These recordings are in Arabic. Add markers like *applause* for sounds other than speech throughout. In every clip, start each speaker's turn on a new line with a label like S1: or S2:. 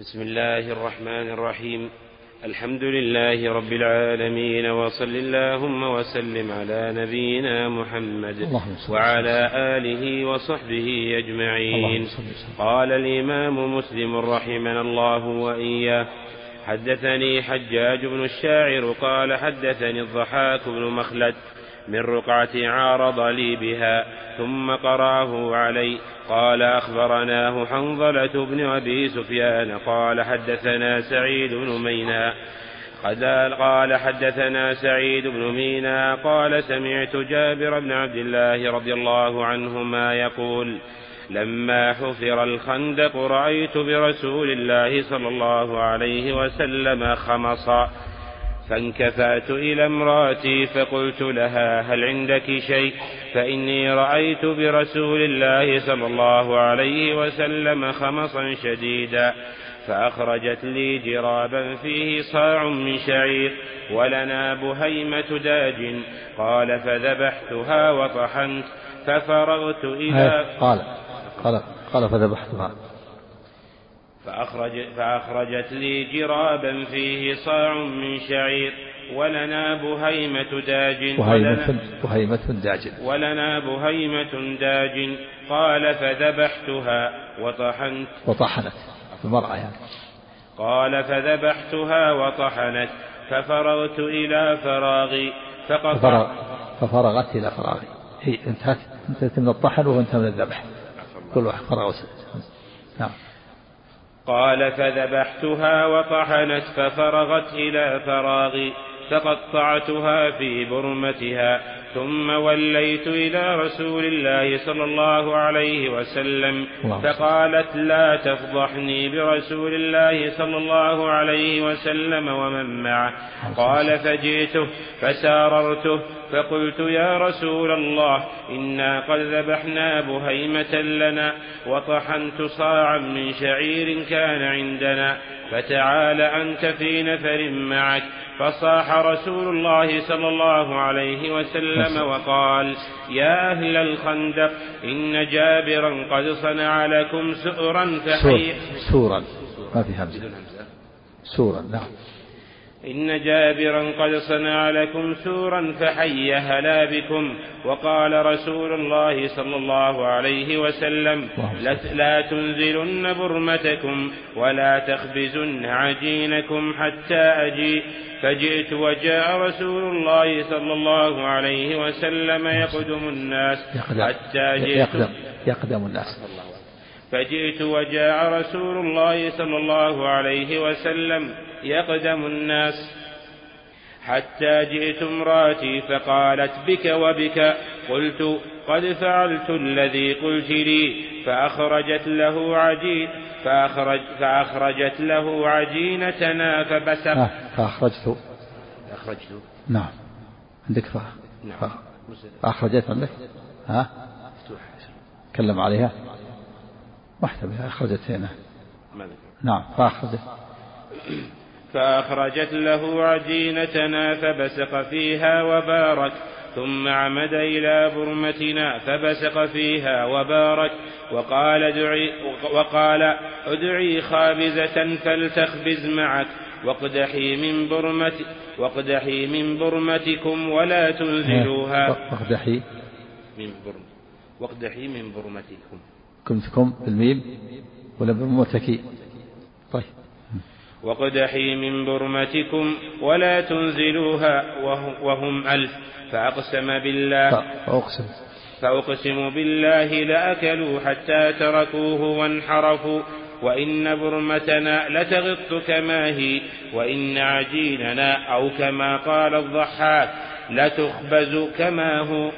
S1: بسم الله الرحمن الرحيم. الحمد لله رب العالمين وصل اللهم وسلم على نبينا محمد وعلى آله وصحبه أجمعين. قال الإمام مسلم رحمنا الله وإياه حدثني حجاج بن الشاعر قال حدثني الضحاك بن مخلد من رقعة عارض لي بها ثم قرأه علي. قال أخبرناه حنظلة بن أبي سفيان قال حدثنا سعيد بن مينا قال حدثنا سعيد بن مينا قال سمعت جابر بن عبد الله رضي الله عنهما يقول لما حفر الخندق رأيت برسول الله صلى الله عليه وسلم خمصا. فانكفأت إلى امرأتي فقلت لها هل عندك شيء؟ فإني رأيت برسول الله صلى الله عليه وسلم خمصا شديدا فأخرجت لي جرابا فيه صاع من شعير ولنا بهيمة داج. قال فذبحتها وطحنت ففرغت إلى
S2: قال قال قال فذبحتها.
S1: فأخرج فأخرجت لي جرابا فيه صاع من شعير ولنا بهيمة داج.
S2: بهيمة بهيمة داج.
S1: ولنا بهيمة داج. قال فذبحتها وطحنت.
S2: وطحنت. المرأة يعني.
S1: قال فذبحتها وطحنت. ففرغت إلى فراغي.
S2: فقطع ففرغ ففرغت إلى فراغي. هي انتهت انتهت من الطحن وانتهت من الذبح. كل واحد فرغ
S1: نعم. قال فذبحتها وطحنت ففرغت إلى فراغي فقطعتها في برمتها. ثم وليت إلى رسول الله صلى الله عليه وسلم فقالت لا تفضحني برسول الله صلى الله عليه وسلم ومن معه. قال فجئته فساررته فقلت يا رسول الله إنا قد ذبحنا بهيمة لنا وطحنت صاعا من شعير كان عندنا. فتعال أنت في نفر معك. فصاح رسول الله صلى الله عليه وسلم وقال يا أهل الخندق إن جابرا قد صنع لكم سؤرا فحي.
S2: سورا. ما في همزة. سورا. نعم.
S1: إن جابرا قد صنع لكم سورا فحي هلا بكم وقال رسول الله صلى الله عليه وسلم لا تنزلن برمتكم ولا تخبزن عجينكم حتى أجيء فجئت وجاء رسول الله صلى الله عليه وسلم يقدم الناس حتى جئت.
S2: يقدم, يقدم الناس.
S1: فجئت وجاء رسول الله صلى الله عليه وسلم يقدم الناس. حتى جئت امراتي فقالت بك وبك. قلت قد فعلت الذي قلت لي. فأخرجت له عجين فأخرج فأخرجت له عجينتنا فبسق آه
S2: فأخرجت.
S1: أخرجت.
S2: نعم. عندك ف... نعم. فأخرجت عندك؟ ها؟ مفتوح. تكلم عليها؟ محتمل أخرجت هنا. نعم فأخرجت.
S1: فأخرجت له عجينتنا فبسق فيها وبارك ثم عمد إلى برمتنا فبسق فيها وبارك وقال ادعي وقال ادعي خابزة فلتخبز معك واقدحي من برمت واقدحي من برمتكم ولا تنزلوها.
S2: واقدحي.
S1: من برم واقدحي من برمتكم.
S2: كنتكم بالميم ولا بالمتكي طيب.
S1: وقدحي من برمتكم ولا تنزلوها وهم ألف. فأقسم بالله
S2: فأقسم
S1: فأقسم بالله لأكلوا حتى تركوه وانحرفوا. وإن برمتنا لتغط كما هي وإن عجيننا أو كما قال الضحاك لتخبز كما هو.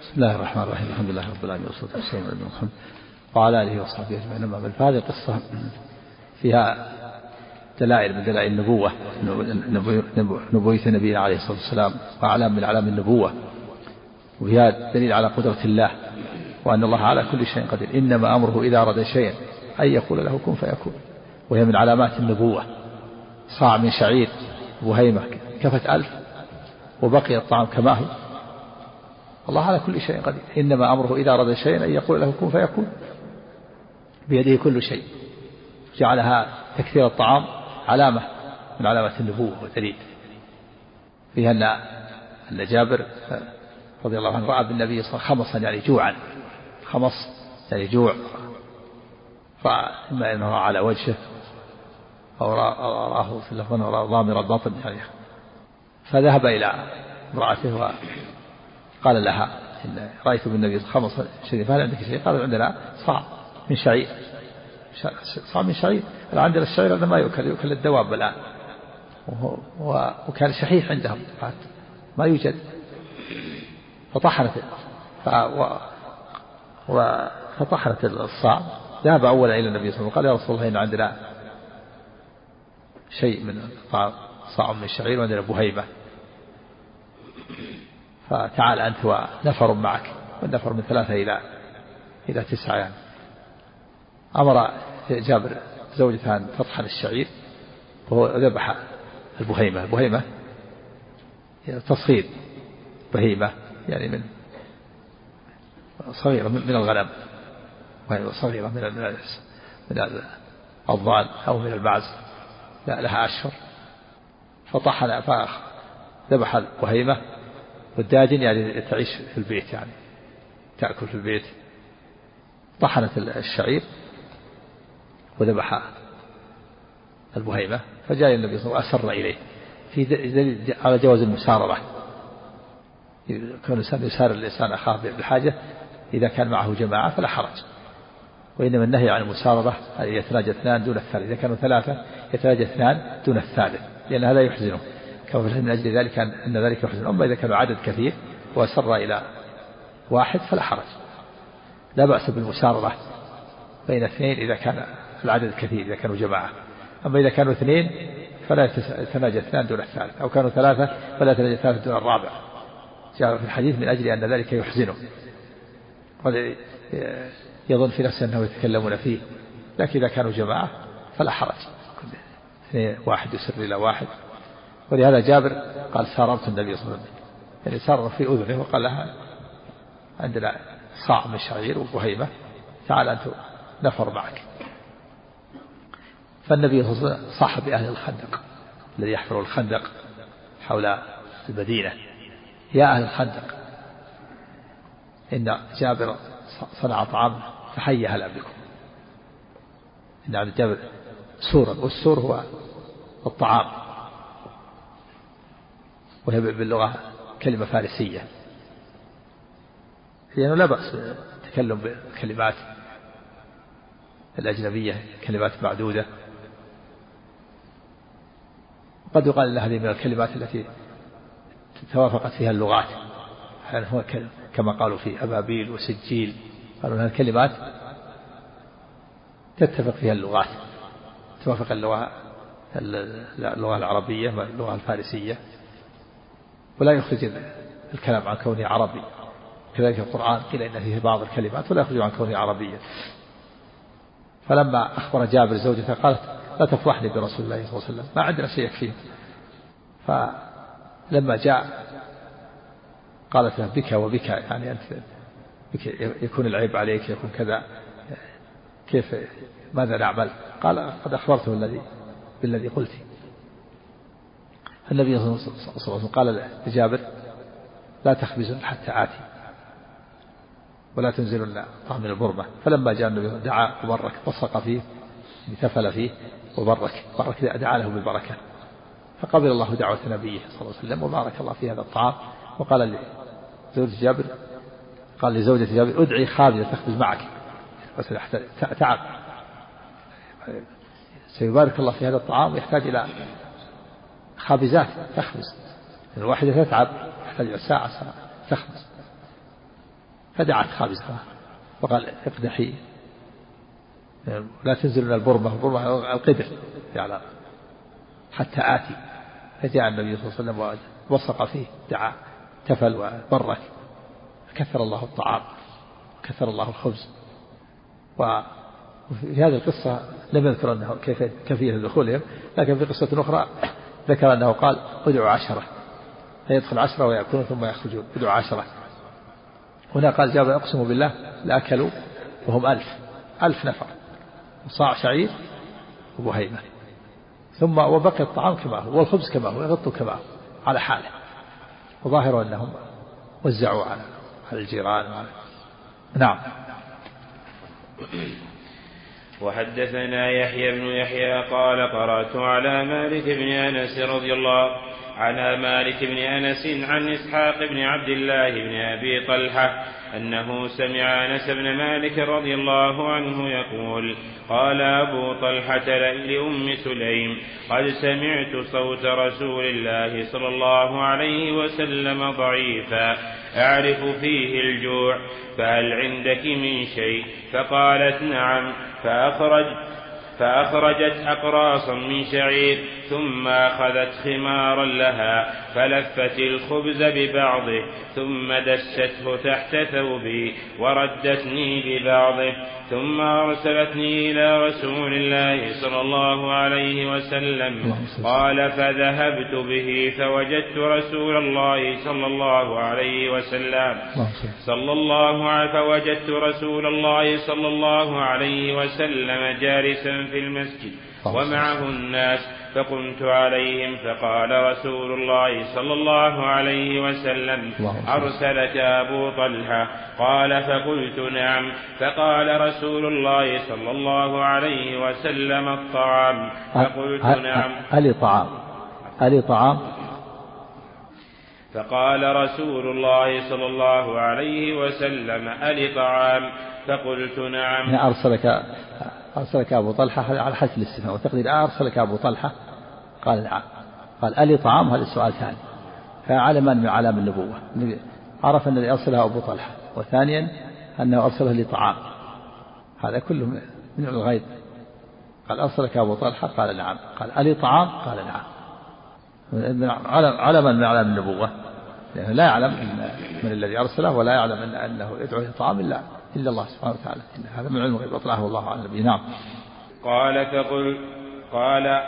S2: بسم الله الرحمن الرحيم. الحمد لله رب العالمين والصلاة والسلام على محمد وعلى آله وصحبه أجمعين. أما بعد فهذه القصة فيها دلائل من دلائل النبوة نبوية النبي عليه الصلاة والسلام وأعلام من أعلام النبوة. وفيها دليل على قدرة الله وأن الله على كل شيء قدير. إنما أمره إذا أراد شيئا أن يقول له كن فيكون. وهي من علامات النبوة. صاع من شعير بهيمة كفت ألف وبقي الطعام كما هو. الله على كل شيء قدير. إنما أمره إذا أراد شيئا أن يقول له كن فيكون. بيده كل شيء. جعلها تكثير الطعام علامة من علامات النبوة ودليل فيها أن أن جابر رضي الله عنه رأى بالنبي صلى الله عليه وسلم خمصا يعني جوعا خمص يعني جوع. فإما أنه على وجهه أو رآه في اللفظ ضامر البطن يعني. فذهب إلى امرأته وقال لها إن رأيت بالنبي خمص شيء فهل عندك شيء؟ قال عندنا صاع من شعير. صاع من شعير عندنا الشعير هذا ما يؤكل يؤكل الدواب الآن. وكان شحيح عندهم. ما يوجد. فطحنت فطحنت الصاع ذهب أولا إلى النبي صلى الله عليه وسلم قال يا رسول الله إن عندنا شيء من صاع من الشعير وعندنا بهيمة. فتعال أنت ونفر معك. والنفر من ثلاثة إلى إلى تسعة يعني. أمر جابر زوجته أن تطحن الشعير وهو ذبح البهيمة. البهيمة تصغير بهيمة يعني من صغيرة من الغنم. وهي صغيرة من من الضال أو من المعز لا لها أشهر. فطحن فذبح البهيمة. والداجن يعني تعيش في البيت يعني تأكل في البيت. طحنت الشعير. وذبح البهيمة فجاء النبي صلى الله عليه وسلم وأسر إليه. في دليل على جواز المساررة كون الإنسان يسار الإنسان أخاه بالحاجة إذا كان معه جماعة فلا حرج. وإنما النهي عن المساررة أن يتناجى اثنان دون الثالث. إذا كانوا ثلاثة يتناجى اثنان دون الثالث لأن هذا يحزنه. كما في من أجل ذلك أن ذلك يحزن. أما إذا كانوا عدد كثير وأسر إلى واحد فلا حرج. لا بأس بالمساررة بين اثنين إذا كان العدد كثير إذا كانوا جماعة. أما إذا كانوا اثنين فلا يتناجى اثنان دون الثالث. أو كانوا ثلاثة فلا يتناجى الثالث دون الرابع. جاء في الحديث من أجل أن ذلك يحزنه. قد يظن في نفسه أنه يتكلمون فيه. لكن إذا كانوا جماعة فلا حرج. اثنين واحد يسر إلى واحد. ولهذا جابر قال ساررت النبي صلى الله عليه وسلم. يعني سار في أذنه وقال لها عندنا صاع من شعير وبهيمة تعال أنت نفر معك. فالنبي صلى الله عليه وسلم صاح بأهل الخندق الذي يحفر الخندق حول المدينة. يا أهل الخندق إن جابر صنع طعام فحي هلا بكم. إن عبد جابر سورا والسور هو الطعام. وهي باللغة كلمة فارسية. لأنه لا بأس التكلم بكلمات الأجنبية كلمات معدودة. قد يقال أن هذه من الكلمات التي توافقت فيها اللغات. يعني هو كما قالوا في أبابيل وسجيل قالوا أنها الكلمات تتفق فيها اللغات. توافق اللغة اللغة العربية اللغة الفارسية. ولا يخرج الكلام عن كونه عربي. كذلك القرآن قيل إن فيه بعض الكلمات ولا يخرج عن كونه عربيا فلما أخبر جابر زوجته قالت لا تفضحني برسول الله صلى الله عليه وسلم. ما عندنا شيء يكفيه فلما جاء قالت له بك وبك يعني أنت بك يكون العيب عليك يكون كذا. كيف ماذا نعمل؟ قال قد أخبرته الذي بالذي قلت. النبي صلى الله عليه وسلم قال لجابر لا تخبزن حتى آتي ولا تنزلن طعم من البرمة فلما جاء النبي دعا وبرك بصق فيه تفل فيه وبرك. بارك دعا له بالبركة. فقبل الله دعوة نبيه صلى الله عليه وسلم وبارك الله في هذا الطعام. وقال لزوجة جابر قال لزوجة جابر أدعي خالد تخبز معك. تعب. سيبارك الله في هذا الطعام ويحتاج إلى خابزات تخبز. الواحدة تتعب تحتاج إلى ساعة ساعة تخبز. فدعت خابزة وقال اقدحي. لا تنزل من البرمة. البرمة القدر يعني حتى آتي. فجاء النبي صلى الله عليه وسلم ووثق فيه دعا تفل وبرك. كثر الله الطعام كثر الله الخبز. وفي هذه القصة لم يذكر أنه كيف كيفية دخولهم لكن في قصة أخرى ذكر أنه قال ادعوا عشرة. فيدخل عشرة ويأكلون ثم يخرجون. ادعوا عشرة. هنا قال جابر أقسم بالله لأكلوا وهم ألف. ألف نفر. صاع شعير وبهيمة. ثم وبقي الطعام كما هو والخبز كما هو يغطوا كما هو على حاله. وظاهر أنهم وزعوا على على الجيران وعلى نعم.
S1: وحدثنا يحيى بن يحيى قال قرأت على مالك بن أنس رضي الله على مالك بن أنس عن إسحاق بن عبد الله بن أبي طلحة أنه سمع أنس بن مالك رضي الله عنه يقول قال أبو طلحة لأم سليم قد سمعت صوت رسول الله صلى الله عليه وسلم ضعيفا أعرف فيه الجوع فهل عندك من شيء؟ فقالت نعم فأخرج فأخرجت أقراصا من شعير. ثم أخذت خمارا لها فلفت الخبز ببعضه ثم دسته تحت ثوبي وردتني ببعضه ثم أرسلتني إلى رسول الله صلى الله عليه وسلم. قال فذهبت به فوجدت رسول الله صلى الله عليه وسلم. صلى الله عليه فوجدت رسول الله صلى الله عليه وسلم جالسا في المسجد ومعه الناس فقمت عليهم فقال رسول الله صلى الله عليه وسلم أرسلك أبو طلحة؟ قال فقلت نعم. فقال رسول الله صلى الله عليه وسلم الطعام. فقلت نعم.
S2: ألي طعام. ألي طعام.
S1: فقال رسول الله صلى الله عليه وسلم ألي طعام؟ فقلت نعم.
S2: أرسلك أرسلك أبو طلحة على حسب الاستثناء وتقدير أرسلك أبو طلحة. قال نعم. قال ألي طعام؟ هذا السؤال ثاني فعلما من علام النبوة. عرف أن الذي أرسله أبو طلحة. وثانيا أنه أرسله لطعام. هذا كله من الغيب. قال أرسلك أبو طلحة؟ قال نعم. قال ألي طعام؟ قال نعم. علما من علام النبوة. لأنه لا يعلم من الذي أرسله ولا يعلم أن أنه يدعو إلى طعام إلا إلا الله سبحانه وتعالى. هذا من علم الغيب أطلعه الله على النبي نعم.
S1: قال فقل قال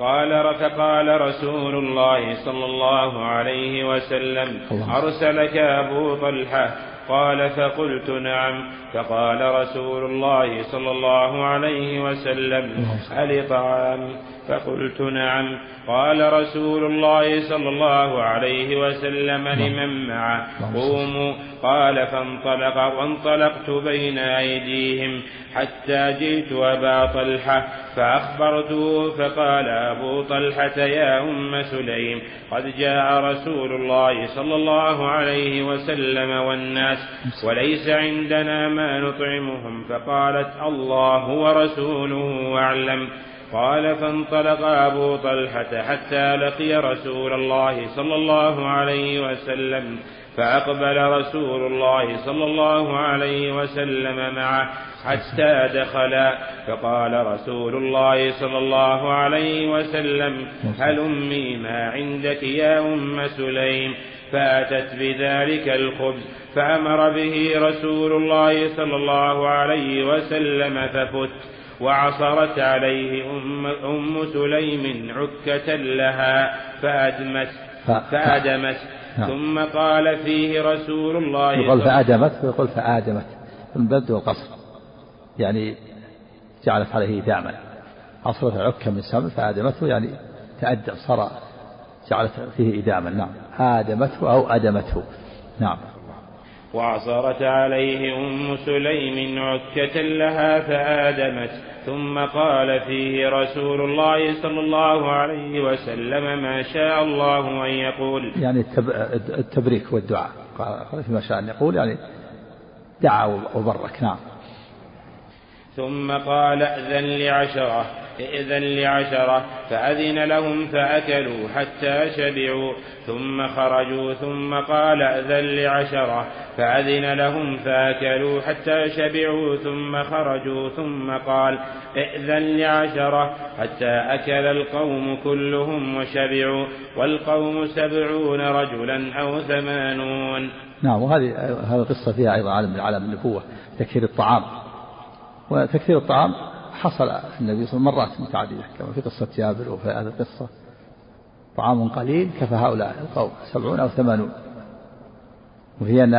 S1: قال فقال رسول الله صلى الله عليه وسلم أرسلك أبو طلحة؟ قال فقلت نعم. فقال رسول الله صلى الله عليه وسلم هل طعام؟ فقلت نعم. قال رسول الله صلى الله عليه وسلم لمن معه. قوموا. قال فانطلق وانطلقت بين أيديهم حتى جئت أبا طلحة فأخبرته فقال أبو طلحة يا أم سليم قد جاء رسول الله صلى الله عليه وسلم والناس وليس عندنا ما نطعمهم. فقالت الله ورسوله أعلم. قال فانطلق أبو طلحة حتى لقي رسول الله صلى الله عليه وسلم فأقبل رسول الله صلى الله عليه وسلم معه حتى دخلا فقال رسول الله صلى الله عليه وسلم هل أمي ما عندك يا أم سليم؟ فأتت بذلك الخبز فأمر به رسول الله صلى الله عليه وسلم ففت. وعصرت عليه أم, أم سليم عكة لها فأدمت فأدمت نعم. ثم قال فيه رسول الله
S2: يقول فأدمت ويقول فآدمت. من بدء القصر يعني جعلت عليه إداما عصرت عكا من سم فآدمته يعني تأدم صار جعلت فيه إداما نعم. آدمته أو أدمته. نعم.
S1: وعصرت عليه أم سليم عكة لها فآدمت. ثم قال فيه رسول الله صلى الله عليه وسلم ما شاء الله أن يقول.
S2: يعني التبريك والدعاء. قال فيما شاء أن يقول يعني دعا وبرك نعم.
S1: ثم قال ائذن لعشرة. ائذن لعشرة فأذن لهم فأكلوا حتى شبعوا ثم خرجوا ثم قال ائذن لعشرة فأذن لهم فأكلوا حتى شبعوا ثم خرجوا ثم قال ائذن لعشرة حتى أكل القوم كلهم وشبعوا والقوم سبعون رجلا أو ثمانون.
S2: نعم وهذه هذه القصة فيها أيضا عالم من عالم النبوة تكثير الطعام. وتكثير الطعام حصل النبي صلى الله عليه وسلم مرات متعددة كما في قصة جابر وفي هذه القصة. طعام قليل كفى هؤلاء القوم سبعون أو ثمانون. وهي أن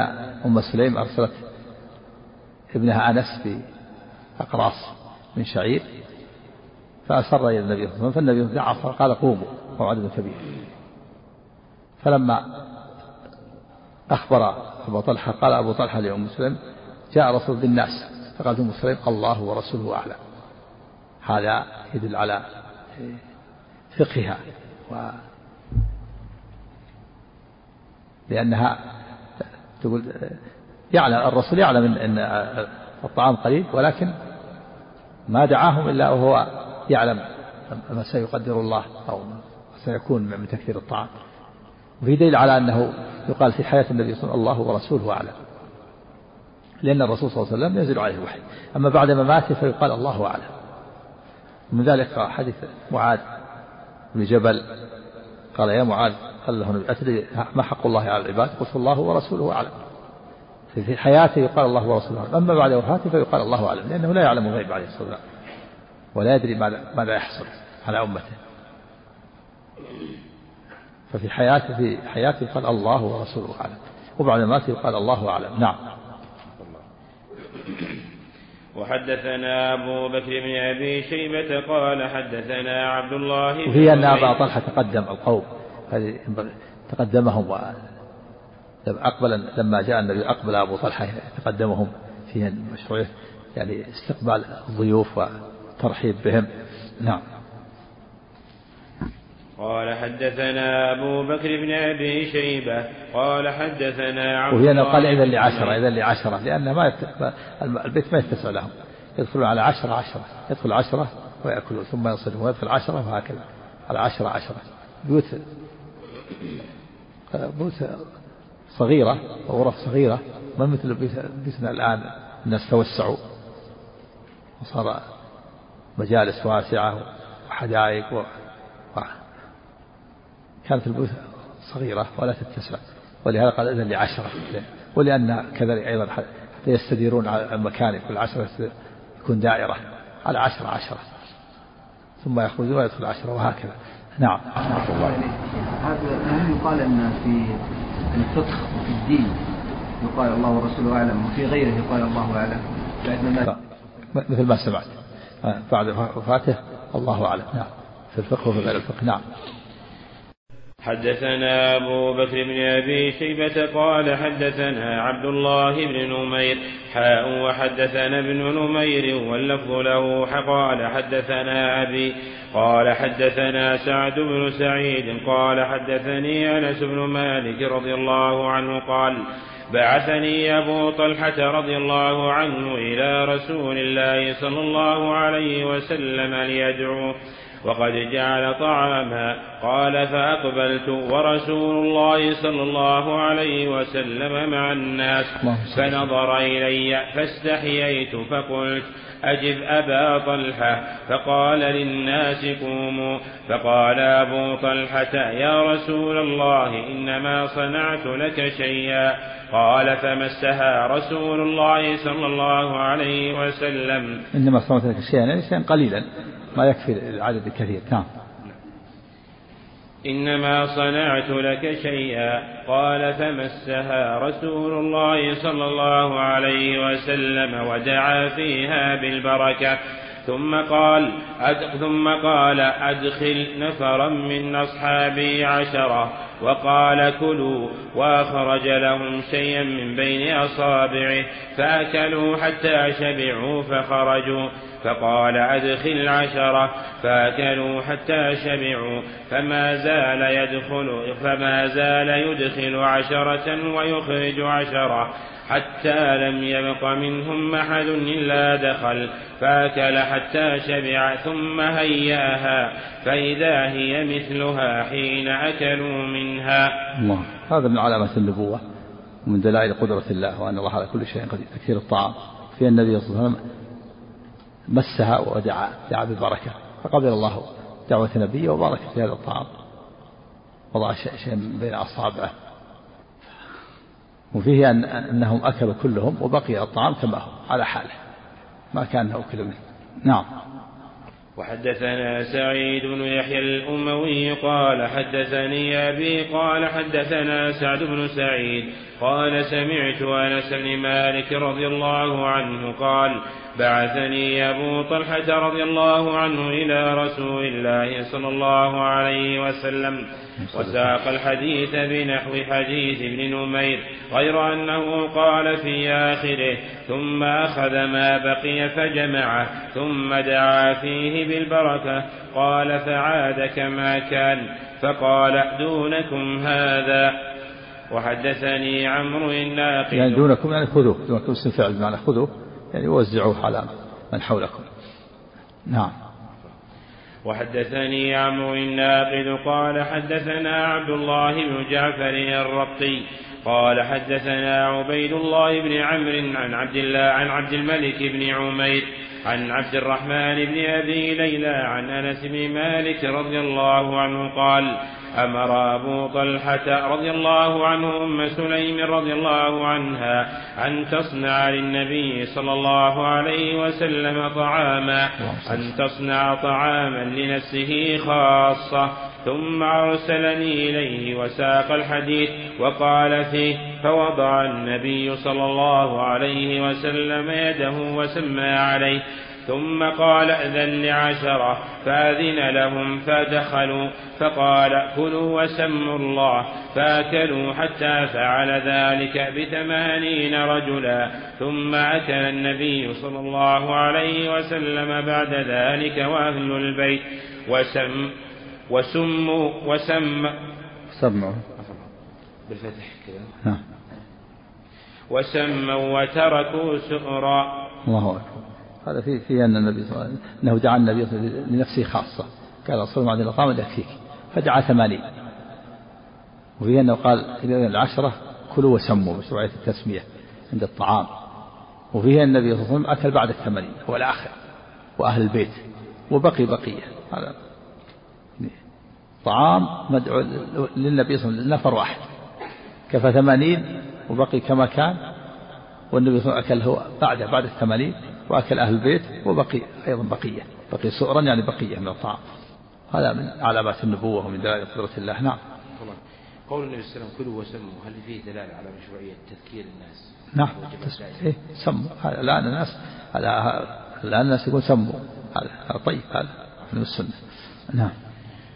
S2: أم سليم أرسلت ابنها أنس بأقراص من شعير فأسر إلى النبي صلى الله عليه وسلم فالنبي دعا قال قوموا وهو عدد كبير. فلما أخبر أبو طلحة قال أبو طلحة لأم سلم جاء رسول بالناس فقالت أم سلم الله ورسوله أعلم. هذا يدل على فقهها. و لأنها تقول يعلم الرسول يعلم أن الطعام قليل ولكن ما دعاهم إلا وهو يعلم ما سيقدر الله أو سيكون من تكثير الطعام. وفي دليل على أنه يقال في حياة النبي صلى الله عليه وسلم الله ورسوله أعلم لأن الرسول صلى الله عليه وسلم ينزل عليه الوحي. أما بعد مماته فيقال الله أعلم. من ذلك حديث معاذ بن جبل. قال يا معاذ قال له أتدري ما حق الله على العباد؟ قلت الله ورسوله أعلم. في حياته يقال الله ورسوله أعلم. أما بعد وفاته فيقال الله أعلم لأنه لا يعلم الغيب عليه الصلاة والسلام ولا يدري ماذا ماذا يحصل على أمته. ففي حياته في حياته يقال الله ورسوله أعلم وبعد ماته يقال الله أعلم. نعم.
S1: وحدثنا أبو بكر بن أبي شيبة قال حدثنا عبد الله بن
S2: وهي أن أبا طلحة تقدم القوم. تقدمهم أقبل لما جاء النبي أقبل أبو طلحة تقدمهم في المشروع يعني استقبال الضيوف وترحيب بهم. نعم.
S1: قال حدثنا أبو بكر بن أبي شيبة قال حدثنا
S2: عبد وهي أنه قال إذا لعشرة إذا لعشرة لأن ما البيت ما يتسع لهم. يدخلون على عشرة عشرة يدخل عشرة ويأكلون ثم ينصرفون ويدخل عشرة وهكذا. على عشرة عشرة. بيوت بيوت صغيرة وغرف صغيرة ما مثل بيوتنا الآن الناس توسعوا. وصار مجالس واسعة وحدائق و... كانت البيوت صغيرة ولا تتسع. ولهذا قال إذن لعشرة. ولأن كذلك أيضا حتى يستديرون على المكان كل عشرة يكون دائرة. على عشرة عشرة. ثم يخرجون ويدخل عشرة وهكذا. نعم.
S3: هل يقال أن في الفقه في الدين يقال الله ورسوله أعلم وفي غيره يقال الله أعلم؟
S2: مثل ما سمعت. بعد وفاته الله أعلم. نعم. في الفقه وفي غير الفقه. نعم.
S1: حدثنا أبو بكر بن أبي شيبة قال حدثنا عبد الله بن نمير حاء وحدثنا ابن نمير واللفظ له قال حدثنا أبي قال حدثنا سعد بن سعيد قال حدثني أنس بن مالك رضي الله عنه قال بعثني أبو طلحة رضي الله عنه إلى رسول الله صلى الله عليه وسلم ليدعوه. وقد جعل طعاما. قال فأقبلت ورسول الله صلى الله عليه وسلم مع الناس. فنظر إلي فاستحييت فقلت أجب أبا طلحة فقال للناس قوموا فقال أبو طلحة يا رسول الله إنما صنعت لك شيئا. قال فمسها رسول الله صلى الله عليه وسلم.
S2: إنما صنعت لك شيئا يعني قليلا ما يكفي العدد الكثير. نعم.
S1: إنما صنعت لك شيئا. قال فمسها رسول الله صلى الله عليه وسلم ودعا فيها بالبركة. ثم قال ثم قال أدخل نفرا من أصحابي عشرة. وقال كلوا وأخرج لهم شيئا من بين أصابعه فأكلوا حتى شبعوا فخرجوا فقال أدخل عشرة فأكلوا حتى شبعوا فما زال يدخل فما زال يدخل عشرة ويخرج عشرة حتى لم يبق منهم أحد إلا دخل فأكل حتى شبع ثم هياها فإذا هي مثلها حين أكلوا منها
S2: الله. هذا من علامات النبوة ومن دلائل قدرة الله وأن الله على كل شيء قدير. تكثير الطعام. في النبي صلى الله عليه وسلم مسها ودعا دعا بالبركة فقبل الله دعوة نبيه وبارك في هذا الطعام. وضع شيء بين أصابعه. وفيه أن أنهم أكلوا كلهم وبقي الطعام كما هو على حاله. ما كان أكل منه. نعم.
S1: وحدثنا سعيد بن يحيى الأموي قال حدثني أبي قال حدثنا سعد بن سعيد قال سمعت أنس بن مالك رضي الله عنه قال بعثني أبو طلحة رضي الله عنه إلى رسول الله صلى الله عليه وسلم. وساق الحديث بنحو حديث ابن نمير غير أنه قال في آخره ثم أخذ ما بقي فجمعه ثم دعا فيه بالبركة قال فعاد كما كان فقال دونكم هذا. وحدثني عمرو الناقد.
S2: يعني دونكم يعني خذوه دونكم اسم فعل بمعنى خذوه يعني وزعوه على من حولكم. نعم.
S1: وحدثني عمرو الناقد قال حدثنا عبد الله بن جعفر الرقي قال حدثنا عبيد الله بن عمرو عن عبد الله عن عبد الملك بن عمير عن عبد الرحمن بن أبي ليلى عن أنس بن مالك رضي الله عنه قال أمر أبو طلحة رضي الله عنه أم سليم رضي الله عنها أن تصنع للنبي صلى الله عليه وسلم طعاما أن تصنع طعاما لنفسه خاصة. ثم أرسلني إليه وساق الحديث وقال فيه فوضع النبي صلى الله عليه وسلم يده وسمى عليه ثم قال أذن لعشرة فأذن لهم فدخلوا فقال كلوا وسموا الله فأكلوا حتى فعل ذلك بثمانين رجلا ثم أكل النبي صلى الله عليه وسلم بعد ذلك وأهل البيت وسم وسموا وسم
S2: سمعوا.
S1: بالفتح كذا وسموا وتركوا سؤرا.
S2: الله أكبر. هذا في في أن النبي صلى الله عليه وسلم أنه دعا النبي صلى الله عليه وسلم لنفسه خاصة. قال الله عليه وسلم يكفيك فدعا ثمانين. وفي أنه قال إلى العشرة كلوا وسموا بشرعية التسمية عند الطعام. وفيه النبي صلى الله عليه وسلم أكل بعد الثمانين هو الآخر وأهل البيت وبقي بقية. هذا طعام مدعو للنبي صلى الله عليه وسلم نفر واحد. كفى ثمانين وبقي كما كان والنبي صلى الله عليه وسلم أكل هو بعده بعد الثمانين. وأكل أهل البيت وبقي أيضا بقية بقي سؤرا يعني بقية من الطعام. هذا من علامات النبوة ومن دلائل قدرة الله. نعم.
S1: قول النبي صلى الله عليه وسلم كلوا وسموا. هل فيه دلالة على مشروعية تذكير الناس؟
S2: نعم. إيه سموا. الآن الناس الآن الناس يقول سموا. هذا طيب هذا من السنة. نعم.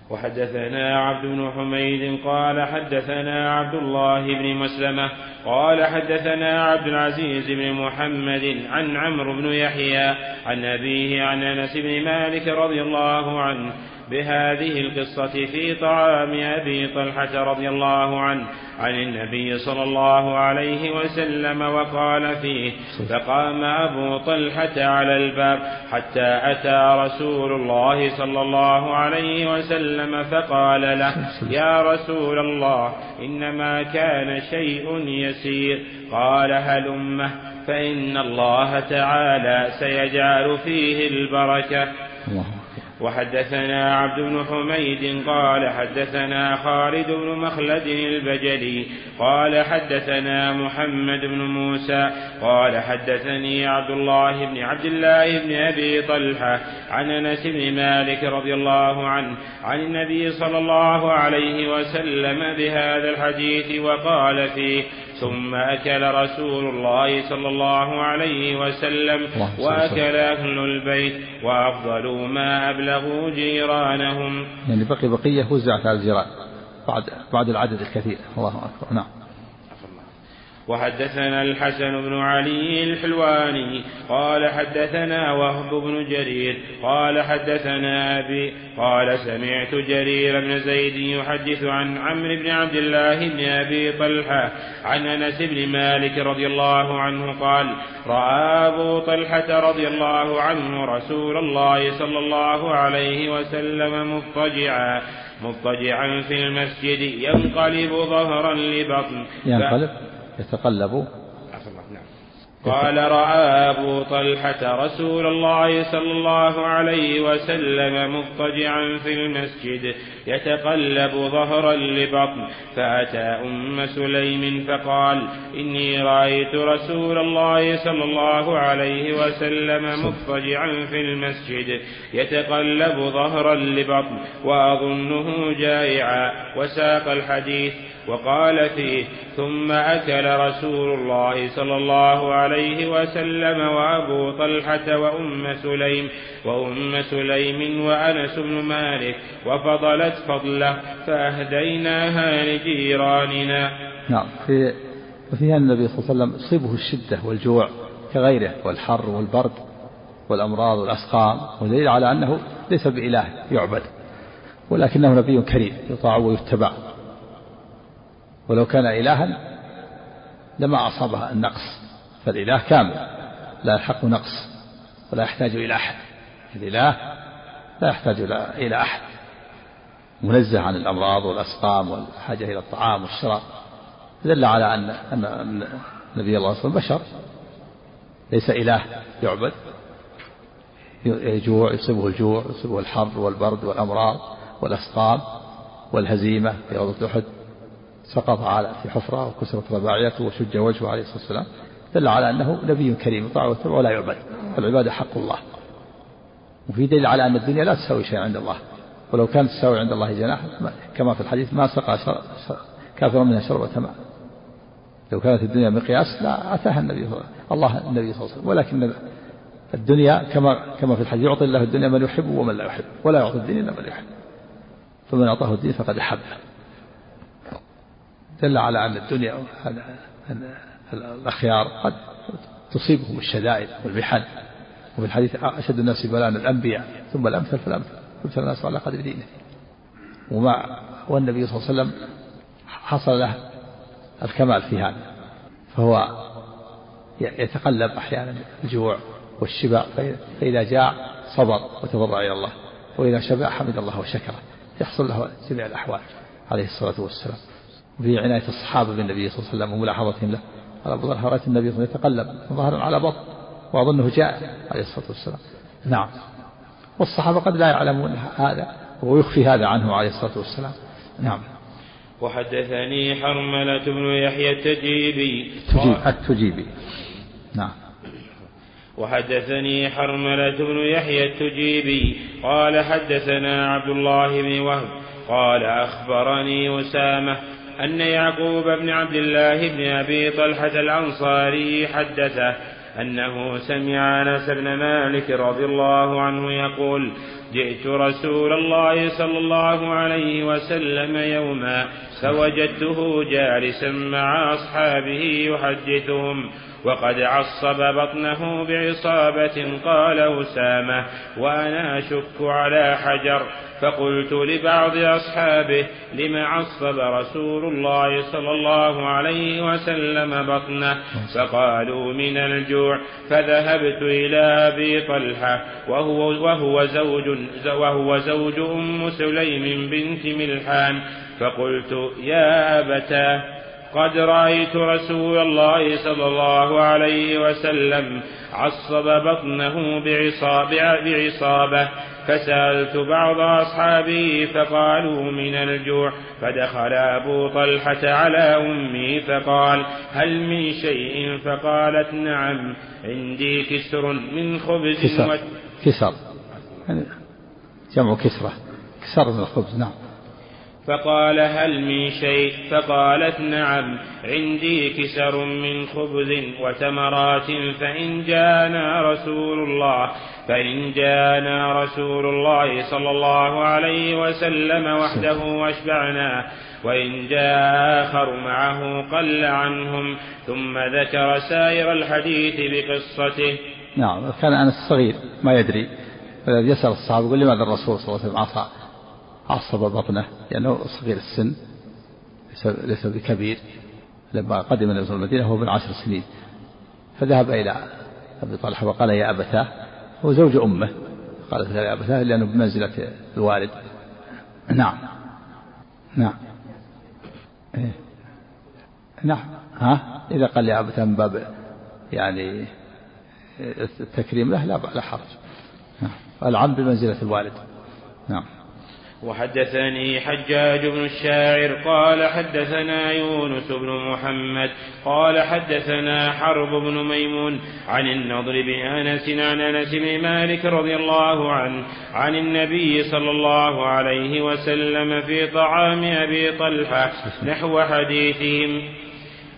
S1: وحدثنا عبد بن حميد قال حدثنا عبد الله بن مسلمة قال حدثنا عبد العزيز بن محمد عن عمرو بن يحيى عن أبيه عن أنس بن مالك رضي الله عنه بهذه القصة في طعام أبي طلحة رضي الله عنه عن النبي صلى الله عليه وسلم وقال فيه فقام أبو طلحة على الباب حتى أتى رسول الله صلى الله عليه وسلم فقال له يا رسول الله إنما كان شيء يسير قال هلمه فإن الله تعالى سيجعل فيه البركة. الله. وحدثنا عبد بن حميد قال حدثنا خالد بن مخلد البجلي قال حدثنا محمد بن موسى قال حدثني عبد الله بن عبد الله بن أبي طلحة عن أنس بن مالك رضي الله عنه عن النبي صلى الله عليه وسلم بهذا الحديث وقال فيه ثم أكل رسول الله صلى الله عليه وسلم وأكل أهل البيت وأفضلوا ما أبلغوا جيرانهم.
S2: يعني بقي بقية وزعت على الجيران بعد بعد العدد الكثير. الله أكبر. نعم.
S1: وحدثنا الحسن بن علي الحلواني قال حدثنا وهب بن جرير قال حدثنا أبي قال سمعت جرير بن زيد يحدث عن عمرو بن عبد الله بن أبي طلحة عن أنس بن مالك رضي الله عنه قال رأى أبو طلحة رضي الله عنه رسول الله صلى الله عليه وسلم مضطجعا مضطجعا في المسجد ينقلب ظهرا لبطن.
S2: ينقلب؟ يتقلب.
S1: نعم. قال رأى أبو طلحة رسول الله صلى الله عليه وسلم مضطجعا في المسجد يتقلب ظهرا لبطن فأتى أم سليم فقال إني رأيت رسول الله صلى الله عليه وسلم مضطجعا في المسجد يتقلب ظهرا لبطن وأظنه جائعا وساق الحديث وقال فيه ثم أكل رسول الله صلى الله عليه وسلم وأبو طلحة وأم سليم وأم سليم وأنس بن مالك وفضلت فضله فأهديناها لجيراننا.
S2: نعم في وفيها النبي صلى الله عليه وسلم يصيبه الشدة والجوع كغيره والحر والبرد والأمراض والأسقام ودليل على أنه ليس بإله يعبد ولكنه نبي كريم يطاع ويتبع. ولو كان إلها لما أصابها النقص فالإله كامل لا يلحق نقص ولا يحتاج إلى أحد. الإله لا يحتاج إلى أحد. منزه عن الأمراض والأسقام والحاجة إلى الطعام والشراب. دل على أن أن نبي الله صلى الله عليه وسلم بشر. ليس إله يعبد. يجوع يصيبه الجوع يصيبه الحر والبرد والأمراض والأسقام والهزيمة في غزوة أحد. سقط على في حفرة وكسرت رباعيته وشج وجهه عليه الصلاة والسلام دل على أنه نبي كريم يطاع ولا يعبد. العبادة حق الله. وفي دليل على أن الدنيا لا تساوي شيئا عند الله. ولو كانت تساوي عند الله جناح كما في الحديث ما سقى كافر منها شربة ماء لو كانت الدنيا مقياس لا أتاها النبي الله النبي صلى الله عليه وسلم. ولكن الدنيا كما كما في الحديث يعطي الله الدنيا من يحب ومن لا يحب ولا يعطي الدين إلا من يحب. فمن أعطاه الدين فقد أحبه. دل على أن الدنيا أن الأخيار قد تصيبهم الشدائد والمحن. وفي الحديث أشد الناس بلاء الأنبياء ثم الأمثل فالأمثل يبتلى الناس على قدر دينه. وما والنبي صلى الله عليه وسلم حصل له الكمال في هذا. فهو يتقلب أحيانا الجوع والشبع فإذا جاع صبر وتضرع إلى الله وإذا شبع حمد الله وشكره. يحصل له جميع الأحوال عليه الصلاة والسلام. وفي عناية الصحابة بالنبي صلى الله عليه وسلم وملاحظتهم له. قال أبو ذر رأيت النبي صلى الله عليه وسلم يتقلب ظهرا على بطن وأظنه جاء عليه الصلاة والسلام. نعم. والصحابة قد لا يعلمون هذا ويخفي هذا عنه عليه الصلاة والسلام. نعم.
S1: وحدثني حرملة بن يحيى التجيبي
S2: التجيبي. نعم.
S1: وحدثني حرملة بن يحيى التجيبي. قال حدثنا عبد الله بن وهب. قال أخبرني أسامة أن يعقوب بن عبد الله بن أبي طلحة الأنصاري حدثه أنه سمع أنس بن مالك رضي الله عنه يقول جئت رسول الله صلى الله عليه وسلم يوما فوجدته جالسا مع أصحابه يحدثهم وقد عصب بطنه بعصابة قال أسامة وأنا أشك على حجر. فقلت لبعض أصحابه لم عصب رسول الله صلى الله عليه وسلم بطنه؟ فقالوا من الجوع. فذهبت إلى أبي طلحة وهو, وهو زوج وهو زوج أم سليم بنت ملحان فقلت يا أبتاه قد رأيت رسول الله صلى الله عليه وسلم عصب بطنه بعصابة فسألت بعض أصحابي فقالوا من الجوع فدخل أبو طلحة على أمي فقال هل من شيء؟ فقالت نعم عندي كسر من خبز
S2: كسر. كسر. يعني جمع كسرة. كسر من الخبز نعم.
S1: فقال هل من شيء؟ فقالت نعم عندي كسر من خبز وتمرات فإن جاءنا رسول الله فإن جاءنا رسول الله صلى الله عليه وسلم وحده واشبعنا وإن جاء آخر معه قل عنهم ثم ذكر سائر الحديث بقصته.
S2: نعم كان أنس صغير ما يدري. يسأل الصحابة يقول لماذا الرسول صلى الله عليه وسلم عصى؟ عصب بطنه لأنه صغير السن ليس بكبير. لما قدم النبي صلى المدينة هو من عشر سنين. فذهب إلى أبي طلحة وقال يا أبتاه هو زوج أمه. قالت يا أبتاه لأنه بمنزلة الوالد. نعم. نعم. إيه. نعم. ها؟ إذا قال يا أبتاه من باب يعني التكريم له لا لا حرج. العم بمنزلة الوالد. نعم.
S1: وحدثني حجاج بن الشاعر قال حدثنا يونس بن محمد قال حدثنا حرب بن ميمون عن النضر بن أنس عن أنس بن مالك رضي الله عنه عن النبي صلى الله عليه وسلم في طعام أبي طلحة *laughs* نحو حديثهم.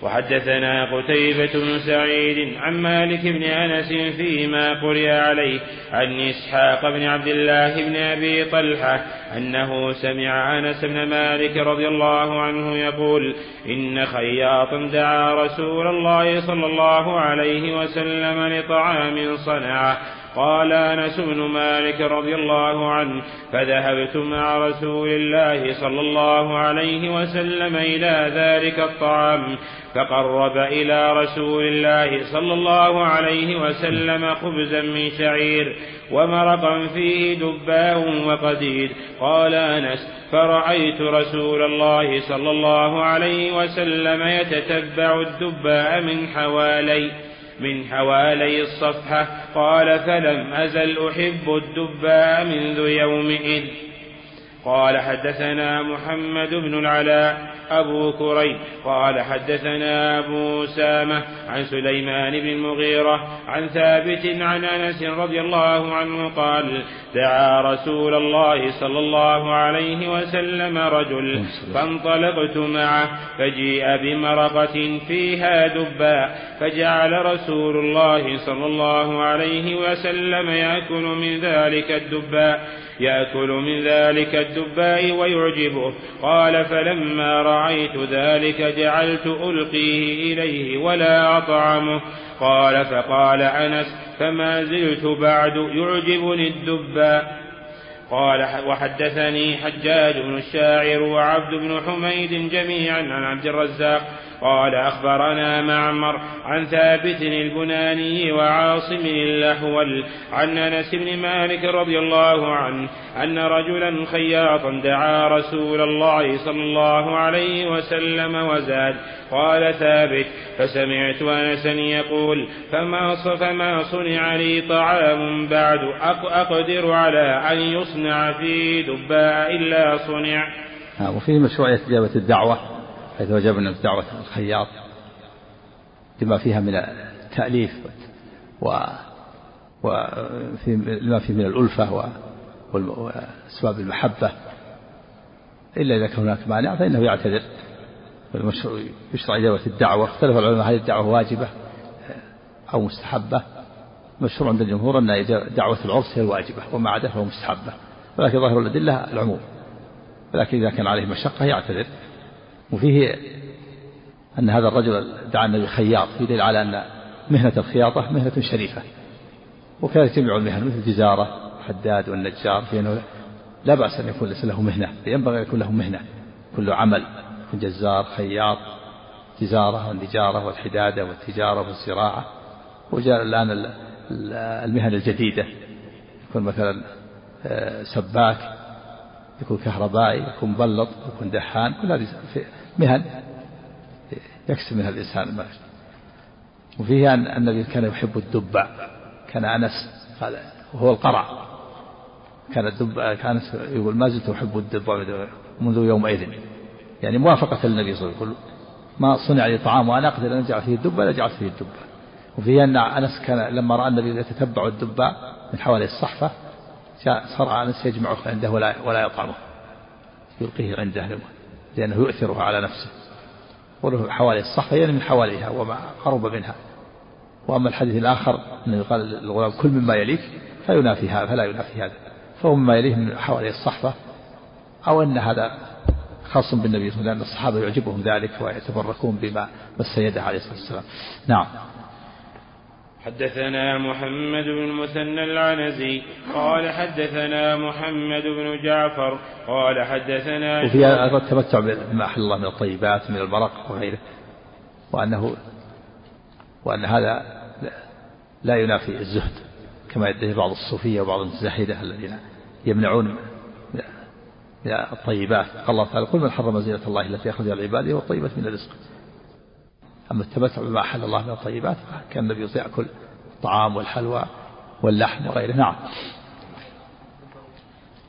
S1: وحدثنا قتيبة بن سعيد عن مالك بن أنس فيما قرئ عليه عن إسحاق بن عبد الله بن أبي طلحة أنه سمع أنس بن مالك رضي الله عنه يقول إن خياطا دعا رسول الله صلى الله عليه وسلم لطعام صنعه قال أنس بن مالك رضي الله عنه فذهبت مع رسول الله صلى الله عليه وسلم إلى ذلك الطعام فقرب إلى رسول الله صلى الله عليه وسلم خبزا من شعير ومرقا فيه دباء وقديد. قال أنس فرأيت رسول الله صلى الله عليه وسلم يتتبع الدباء من حوالي من حوالي الصفحة قال فلم أزل أحب الدباء منذ يومئذ. قال حدثنا محمد بن العلاء أبو كريب. قال حدثنا أبو سامة عن سليمان بن المغيرة عن ثابت عن أنس رضي الله عنه قال دعا رسول الله صلى الله عليه وسلم رجل فانطلقت معه فجيء بمرقة فيها دباء فجعل رسول الله صلى الله عليه وسلم يأكل من ذلك الدباء يأكل من ذلك الدباء ويعجبه. قال فلما رأيت ذلك جعلت ألقيه إليه ولا أطعمه. قال فقال أنس فما زلت بعد يعجبني الدباء. قال وحدثني حجاج بن الشاعر وعبد بن حميد جميعا عن عبد الرزاق قال أخبرنا معمر عن ثابت البناني وعاصم الأحول عن أنس بن مالك رضي الله عنه أن رجلا خياطا دعا رسول الله صلى الله عليه وسلم وزاد قال ثابت فسمعت أنسا يقول فما فما صنع لي طعام بعد أقدر على أن يصنع في دباء إلا صنع.
S2: وفيه مشروعية إجابة الدعوة. حيث وجبنا دعوة الخياط لما فيها من التأليف و وفي لما فيه من الألفة وأسباب المحبة. إلا إذا كان هناك مانع فإنه يعتذر. يشرع إجابة الدعوة. اختلف العلماء هل الدعوة واجبة أو مستحبة. مشهور عند الجمهور أن دعوة العرس هي الواجبة وما عداه فهو مستحبة. ولكن ظاهر الأدلة العموم. ولكن إذا كان عليه مشقة يعتذر. وفيه أن هذا الرجل دعا النبي خياط في دليل على أن مهنة الخياطة مهنة شريفة. وكذلك جميع المهن مثل الجزارة الحداد والنجار في أنه لا بأس أن يكون له مهنة ينبغي أن يكون له مهنة. كل عمل جزار خياط جزارة والنجارة والحدادة والتجارة والزراعة. وجاء الآن المهن الجديدة. يكون مثلا آه، سباك يكون كهربائي يكون مبلط يكون دحان كل هذه مهن يكسب منها الإنسان ما وفيه أن النبي كان يحب الدبع كان أنس قال وهو القرع. كان الدب كان يقول ما زلت أحب الدبع منذ يومئذ. يعني موافقة للنبي صلى الله عليه وسلم ما صنع لي طعام وأنا أقدر أن أجعل فيه الدبة لجعلت فيه الدبة وفيه أن أنس كان لما رأى النبي يتتبع الدبة من حوالي الصحفة صار أنس يجمعه عنده ولا ولا يطعمه يلقيه عنده. لأنه يؤثرها على نفسه. وله حوالي الصحفة يعني من حواليها وما قرب منها. وأما الحديث الآخر أنه يقال للغلام كل مما يليك فينافي هذا فلا ينافي هذا. فهو مما يليه من حوالي الصحفة أو أن هذا خاص بالنبي صلى الله عليه وسلم لأن الصحابة يعجبهم ذلك ويتبركون بما مس يده عليه الصلاة والسلام. نعم.
S1: حدثنا محمد بن المثنى العنزي قال حدثنا محمد بن جعفر قال حدثنا
S2: وفي التمتع بما أحل الله من الطيبات من المرق وغيره. وأنه وأن هذا لا ينافي الزهد كما يدعي بعض الصوفية وبعض الزاهدة الذين يمنعون من الطيبات. قال الله تعالى قل من حرم زينة الله التي أخرج العباد والطيبات من الرزق. أما التمتع بما أحل الله من الطيبات فكان النبي يأكل الطعام والحلوى واللحم وغيره. نعم.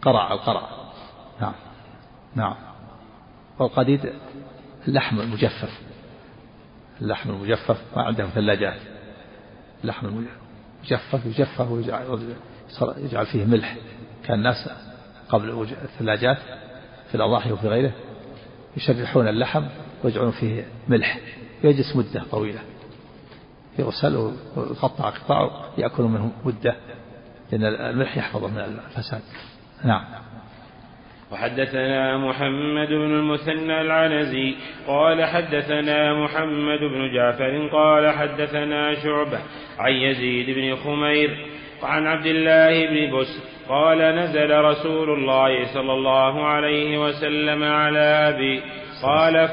S2: قرع القرع نعم. نعم. والقديد اللحم المجفف. اللحم المجفف ما عندهم ثلاجات. اللحم المجفف يجفف ويجعل يجعل فيه ملح. كان الناس قبل الثلاجات في الأضاحي وفي غيره يشرحون اللحم ويجعلون فيه ملح. يجلس مدة طويلة. يغسل ويقطع قطع يأكل منه مدة لأن الملح يحفظه من الفساد. نعم.
S1: وحدثنا محمد بن المثنى العنزي قال حدثنا محمد بن جعفر قال حدثنا شعبة عن يزيد بن خمير عن عبد الله بن بسر قال نزل رسول الله صلى الله عليه وسلم على أبي قال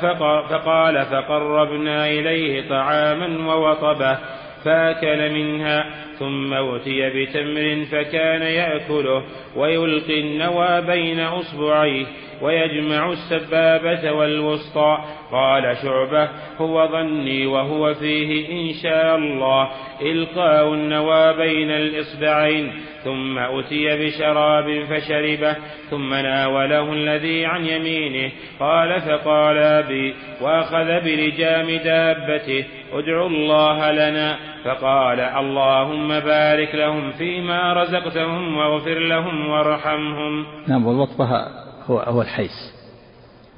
S1: فقال فقربنا إليه طعاما ووطبه فأكل منها ثم أوتي بتمر فكان يأكله ويلقي النوى بين أصبعيه ويجمع السبابة والوسطى. قال شعبة هو ظني وهو فيه إن شاء الله. إلقاء النوى بين الإصبعين. ثم أتي بشراب فشربه. ثم ناوله الذي عن يمينه. قال فقال أبي وأخذ بلجام دابته. ادعوا الله لنا. فقال اللهم بارك لهم فيما رزقتهم واغفر لهم وارحمهم.
S2: نعم والوطبة هو هو الحيس.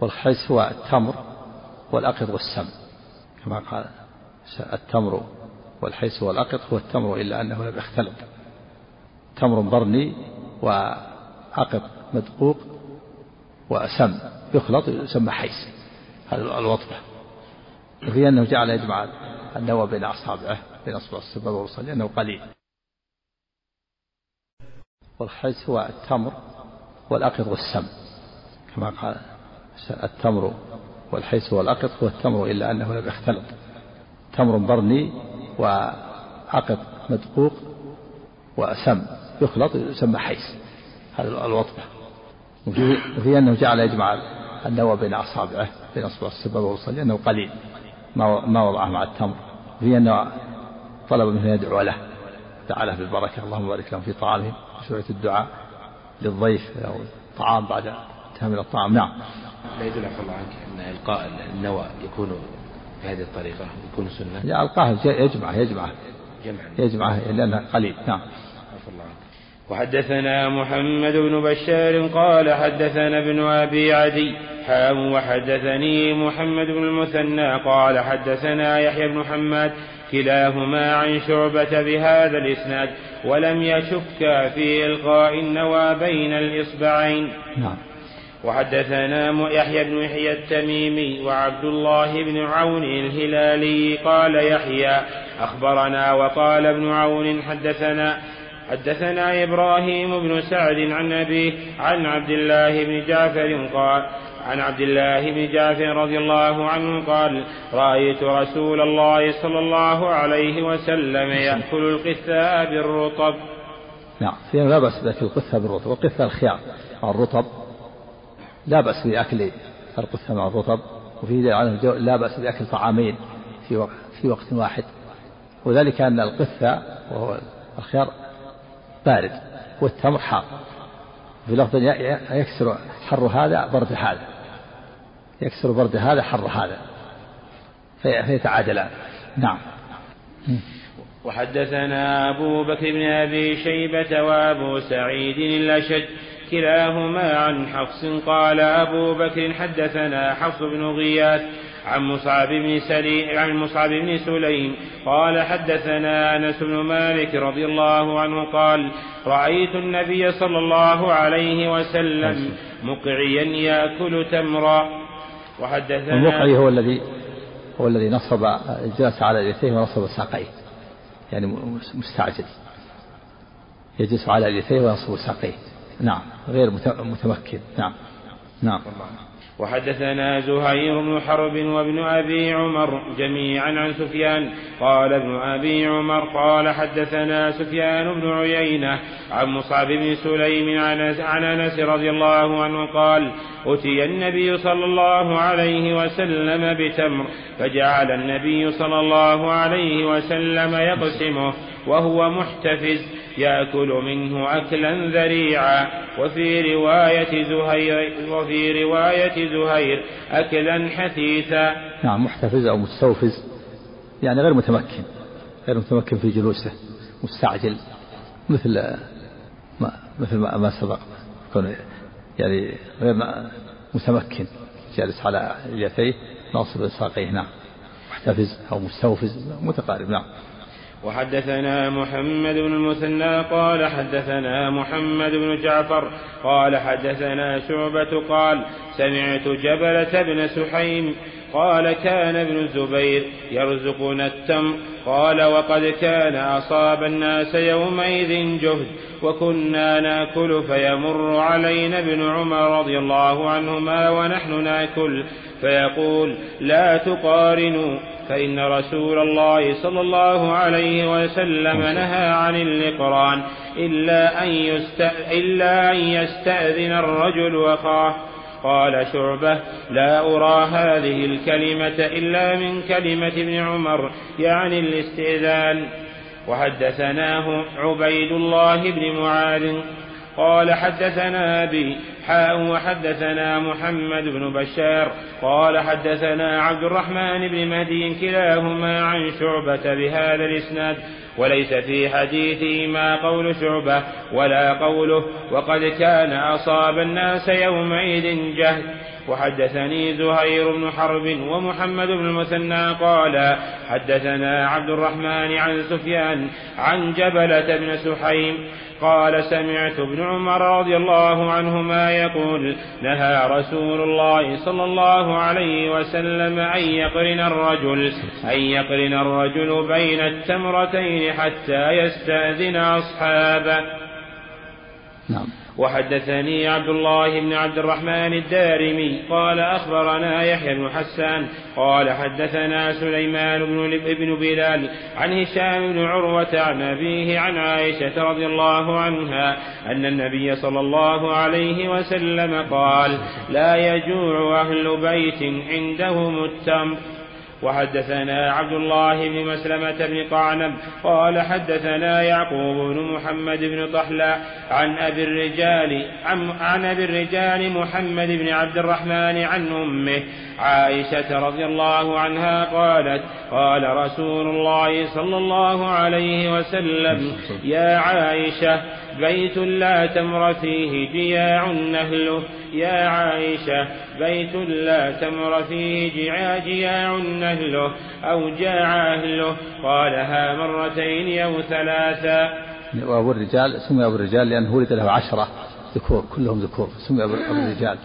S2: والحيس هو التمر والأقط والسم. كما قال التمر والحيس والأقط هو التمر إلا أنه لم يختلط. تمر برني وعقد مدقوق وسم يخلط يسمى حيس. هذا الوطبة وفي أنه جعل يجمع النوى بين أصابعه بين أصبع السبب والوصل لأنه قليل. والحيس هو التمر والأقط والسم. كما قال التمر والحيس والأقط هو التمر إلا أنه لم يختلط. تمر برني وعقد مدقوق وسم يخلط يسمى حيس هذا الوطبة. وفي, أنه جعل يجمع النوى بين أصابعه بين أصبع السبب والوصل لأنه قليل. ما ما وضعه مع التمر. وفي أنه طلب منه يدعو له. دعا له بالبركة. اللهم بارك لهم في طعامهم. شوية الدعاء للضيف أو طعام بعد من الطعام. نعم.
S4: لا يدل عفى الله عنك أن إلقاء النوى يكون بهذه الطريقة يكون سنة؟
S2: لا ألقاه يجمعه يجمعه يجمعه لأنه قليل. نعم.
S4: عفى الله عنك.
S1: وحدثنا محمد بن بشار قال حدثنا ابن أبي عدي حام وحدثني محمد بن المثنى قال حدثنا يحيى بن حماد كلاهما عن شعبة بهذا الإسناد ولم يشك في إلقاء النوى بين الإصبعين.
S2: نعم.
S1: وحدثنا يحيى بن يحيى التميمي وعبد الله بن عون الهلالي قال يحيى أخبرنا وقال ابن عون حدثنا حدثنا إبراهيم بن سعد عن أبيه عن عبد الله بن جعفر قال عن عبد الله بن جعفر رضي الله عنه قال رأيت رسول الله صلى الله عليه وسلم يأكل القثاء بالرطب.
S2: نعم لا بأس القثة بالرطب والقثة الخيار الرطب. لا بأس بأكل القثة مع الرطب وفي لا بأس بأكل طعامين في وقت, في وقت واحد. وذلك أن القثة وهو الخيار بارد والتمر حار. في لفظ يكسر حر هذا برد هذا. يكسر برد هذا حر هذا. فيتعادلان. نعم.
S1: وحدثنا أبو بكر بن أبي شيبة وأبو سعيد الأشج كلاهما عن حفص قال أبو بكر حدثنا حفص بن غياث عن مصعب بن سليم عن مصعب بن سليم قال حدثنا أنس بن مالك رضي الله عنه قال رأيت النبي صلى الله عليه وسلم مقعيا يأكل تمرا. وحدثنا
S2: المقعي هو الذي هو الذي نصب جلس على يديه ونصب ساقيه. يعني مستعجل. يجلس على يديه وينصب ساقيه. نعم غير متمكن نعم نعم
S1: وحدثنا زهير بن حرب وابن أبي عمر جميعا عن سفيان. قال ابن أبي عمر قال حدثنا سفيان بن عيينة عن مصعب بن سليم عن أنس رضي الله عنه قال أتي النبي صلى الله عليه وسلم بتمر فجعل النبي صلى الله عليه وسلم يقسمه وهو محتفز يأكل منه أكلا ذريعا. وفي رواية زهير وفي رواية زهير أكلا حثيثا.
S2: نعم محتفز أو مستوفز يعني غير متمكن غير متمكن في جلوسه مستعجل مثل ما مثل ما سبق. يكون يعني غير متمكن جالس على اليتيه ناصب ساقيه نعم. محتفز أو مستوفز متقارب نعم.
S1: وحدثنا محمد بن المثنى قال حدثنا محمد بن جعفر قال حدثنا شعبة قال سمعت جبلة بن سحيم قال كان ابن الزبير يرزقنا التمر قال وقد كان أصاب الناس يومئذ جهد وكنا ناكل فيمر علينا ابن عمر رضي الله عنهما ونحن ناكل فيقول لا تقارنوا فإن رسول الله صلى الله عليه وسلم نهى عن الإقران إلا أن, إلا أن يستأذن الرجل أخاه. قال شعبة لا أرى هذه الكلمة إلا من كلمة ابن عمر يعني الاستئذان. وحدثناه عبيد الله بن معاذ قال حدثنا أبي حاء وحدثنا محمد بن بشار. قال حدثنا عبد الرحمن بن مهدي كلاهما عن شعبة بهذا الإسناد وليس في حديثه ما قول شعبة ولا قوله وقد كان أصاب الناس يومئذ جهد وحدثني زهير بن حرب ومحمد بن المثنى قال حدثنا عبد الرحمن عن سفيان عن جبلة بن سحيم قال سمعت ابن عمر رضي الله عنهما يقول نهى رسول الله صلى الله عليه وسلم أن يقرن الرجل أن يقرن الرجل بين التمرتين حتى يستأذن أصحابه.
S2: نعم.
S1: وحدثني عبد الله بن عبد الرحمن الدارمي قال أخبرنا يحيى بن حسان قال حدثنا سليمان بن ابن بلال عن هشام بن عروة عن أبيه عن عائشة رضي الله عنها أن النبي صلى الله عليه وسلم قال لا يجوع أهل بيت عندهم التمر وحدثنا عبد الله بن مسلمة بن قعنب قال حدثنا يعقوب بن محمد بن طحلى عن أبي الرجال عن, عن أبي الرجال محمد بن عبد الرحمن عن أمه عائشة رضي الله عنها قالت قال رسول الله صلى الله عليه وسلم يا عائشة بيت لا تمر فيه جياع نهله يا عائشة بيت لا تمر فيه جياع نهله أو جاع أهله. قالها مرتين أو ثلاثا
S2: وأبو الرجال سمي أبو الرجال لأنه ولد له عشرة ذكور كلهم ذكور سمي أبو الرجال.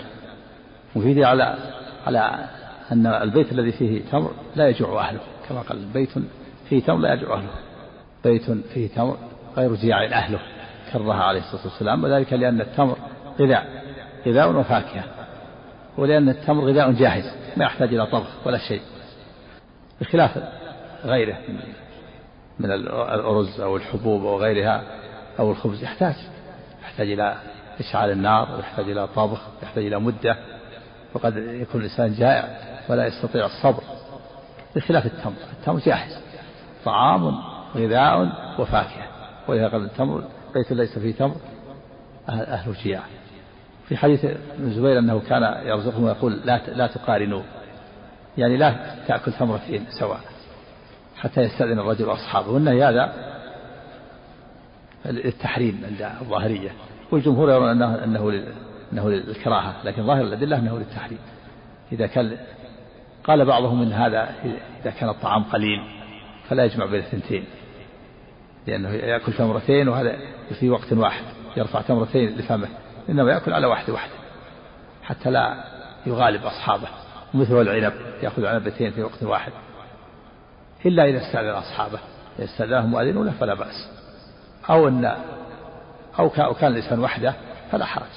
S2: وفيه على على أن البيت الذي فيه تمر لا يجوع أهله كما قال بيت فيه تمر لا يجوع أهله. بيت فيه تمر غير جياع أهله. كرها عليه الصلاة والسلام وذلك لأن التمر غذاء غذاء وفاكهة ولأن التمر غذاء جاهز ما يحتاج إلى طبخ ولا شيء بخلاف غيره من الأرز أو الحبوب أو غيرها أو الخبز يحتاج يحتاج إلى إشعال النار ويحتاج إلى طبخ يحتاج إلى مدة وقد يكون الإنسان جائع ولا يستطيع الصبر بخلاف التمر. التمر جاهز طعام غذاء وفاكهة ولهذا قال التمر بيت ليس فيه تمر أهل جياع في حديث ابن الزبير أنه كان يرزقهم ويقول لا لا تقارنوا. يعني لا تأكل تمرتين سواء حتى يستأذن الرجل أصحابه والنهي هذا للتحريم عند الظاهرية. والجمهور يرون أنه أنه أنه للكراهة لكن ظاهر الأدلة أنه للتحريم. إذا كان قال بعضهم إن هذا إذا كان الطعام قليل فلا يجمع بين الثنتين. لأنه يأكل تمرتين وهذا في وقت واحد يرفع تمرتين لفمه إنما يأكل على واحدة واحدة حتى لا يغالب أصحابه مثل العنب يأخذ عنبتين في وقت واحد. إلا إذا استأذن أصحابه إذا استأذنهم مؤذن له فلا بأس. أو أن أو كان الإنسان وحده فلا حرج.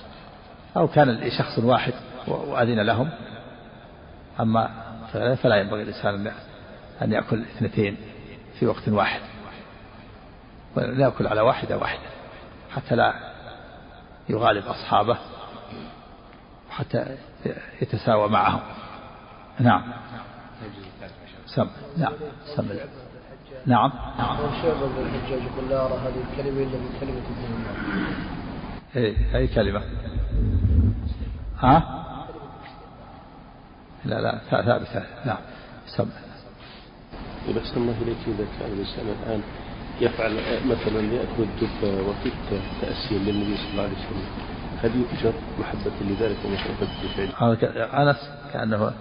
S2: أو كان لشخص واحد وأذن لهم. أما فلا ينبغي الإنسان أن يأكل اثنتين في وقت واحد. ويأكل على واحدة واحدة حتى لا يغالب أصحابه حتى يتساوى معهم. نعم. سم نعم سم. نعم. نعم
S5: الحجاج يقول لا أرى هذه الكلمة إلا من كلمة عمر
S2: أي كلمة؟ ها؟ لا لا ثابتة. نعم سم.
S6: إذا الله إليك إذا كان الإنسان الآن يفعل مثلا يأكل الدب وقت تأسيا للنبي صلى الله عليه وسلم. هل يؤجر محبة لذلك ومحبة لفعله؟
S2: أنس كأنه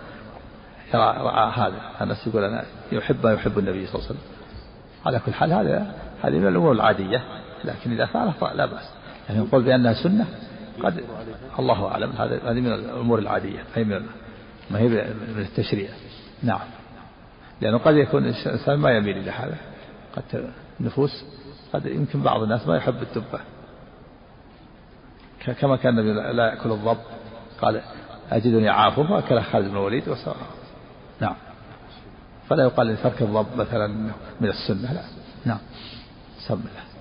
S2: رأى هذا. أنس يقول أنا يحب ما يحب النبي صلى الله عليه وسلم. على كل حال هذا هذه من الأمور العادية. لكن إذا فعله لا بأس. يعني نقول بأنها سنة قد الله أعلم. هذه من الأمور العادية. هي من ما هي من التشريع. نعم. لأنه قد يكون الإنسان ما يميل إلى هذا. قد النفوس قد يمكن بعض الناس ما يحب الدبة كما كان النبي لا يأكل الضب. قال أجدني عافه فأكل خالد بن الوليد وصار نعم. فلا يقال ترك الضب مثلا من السنة لا. نعم. سم الله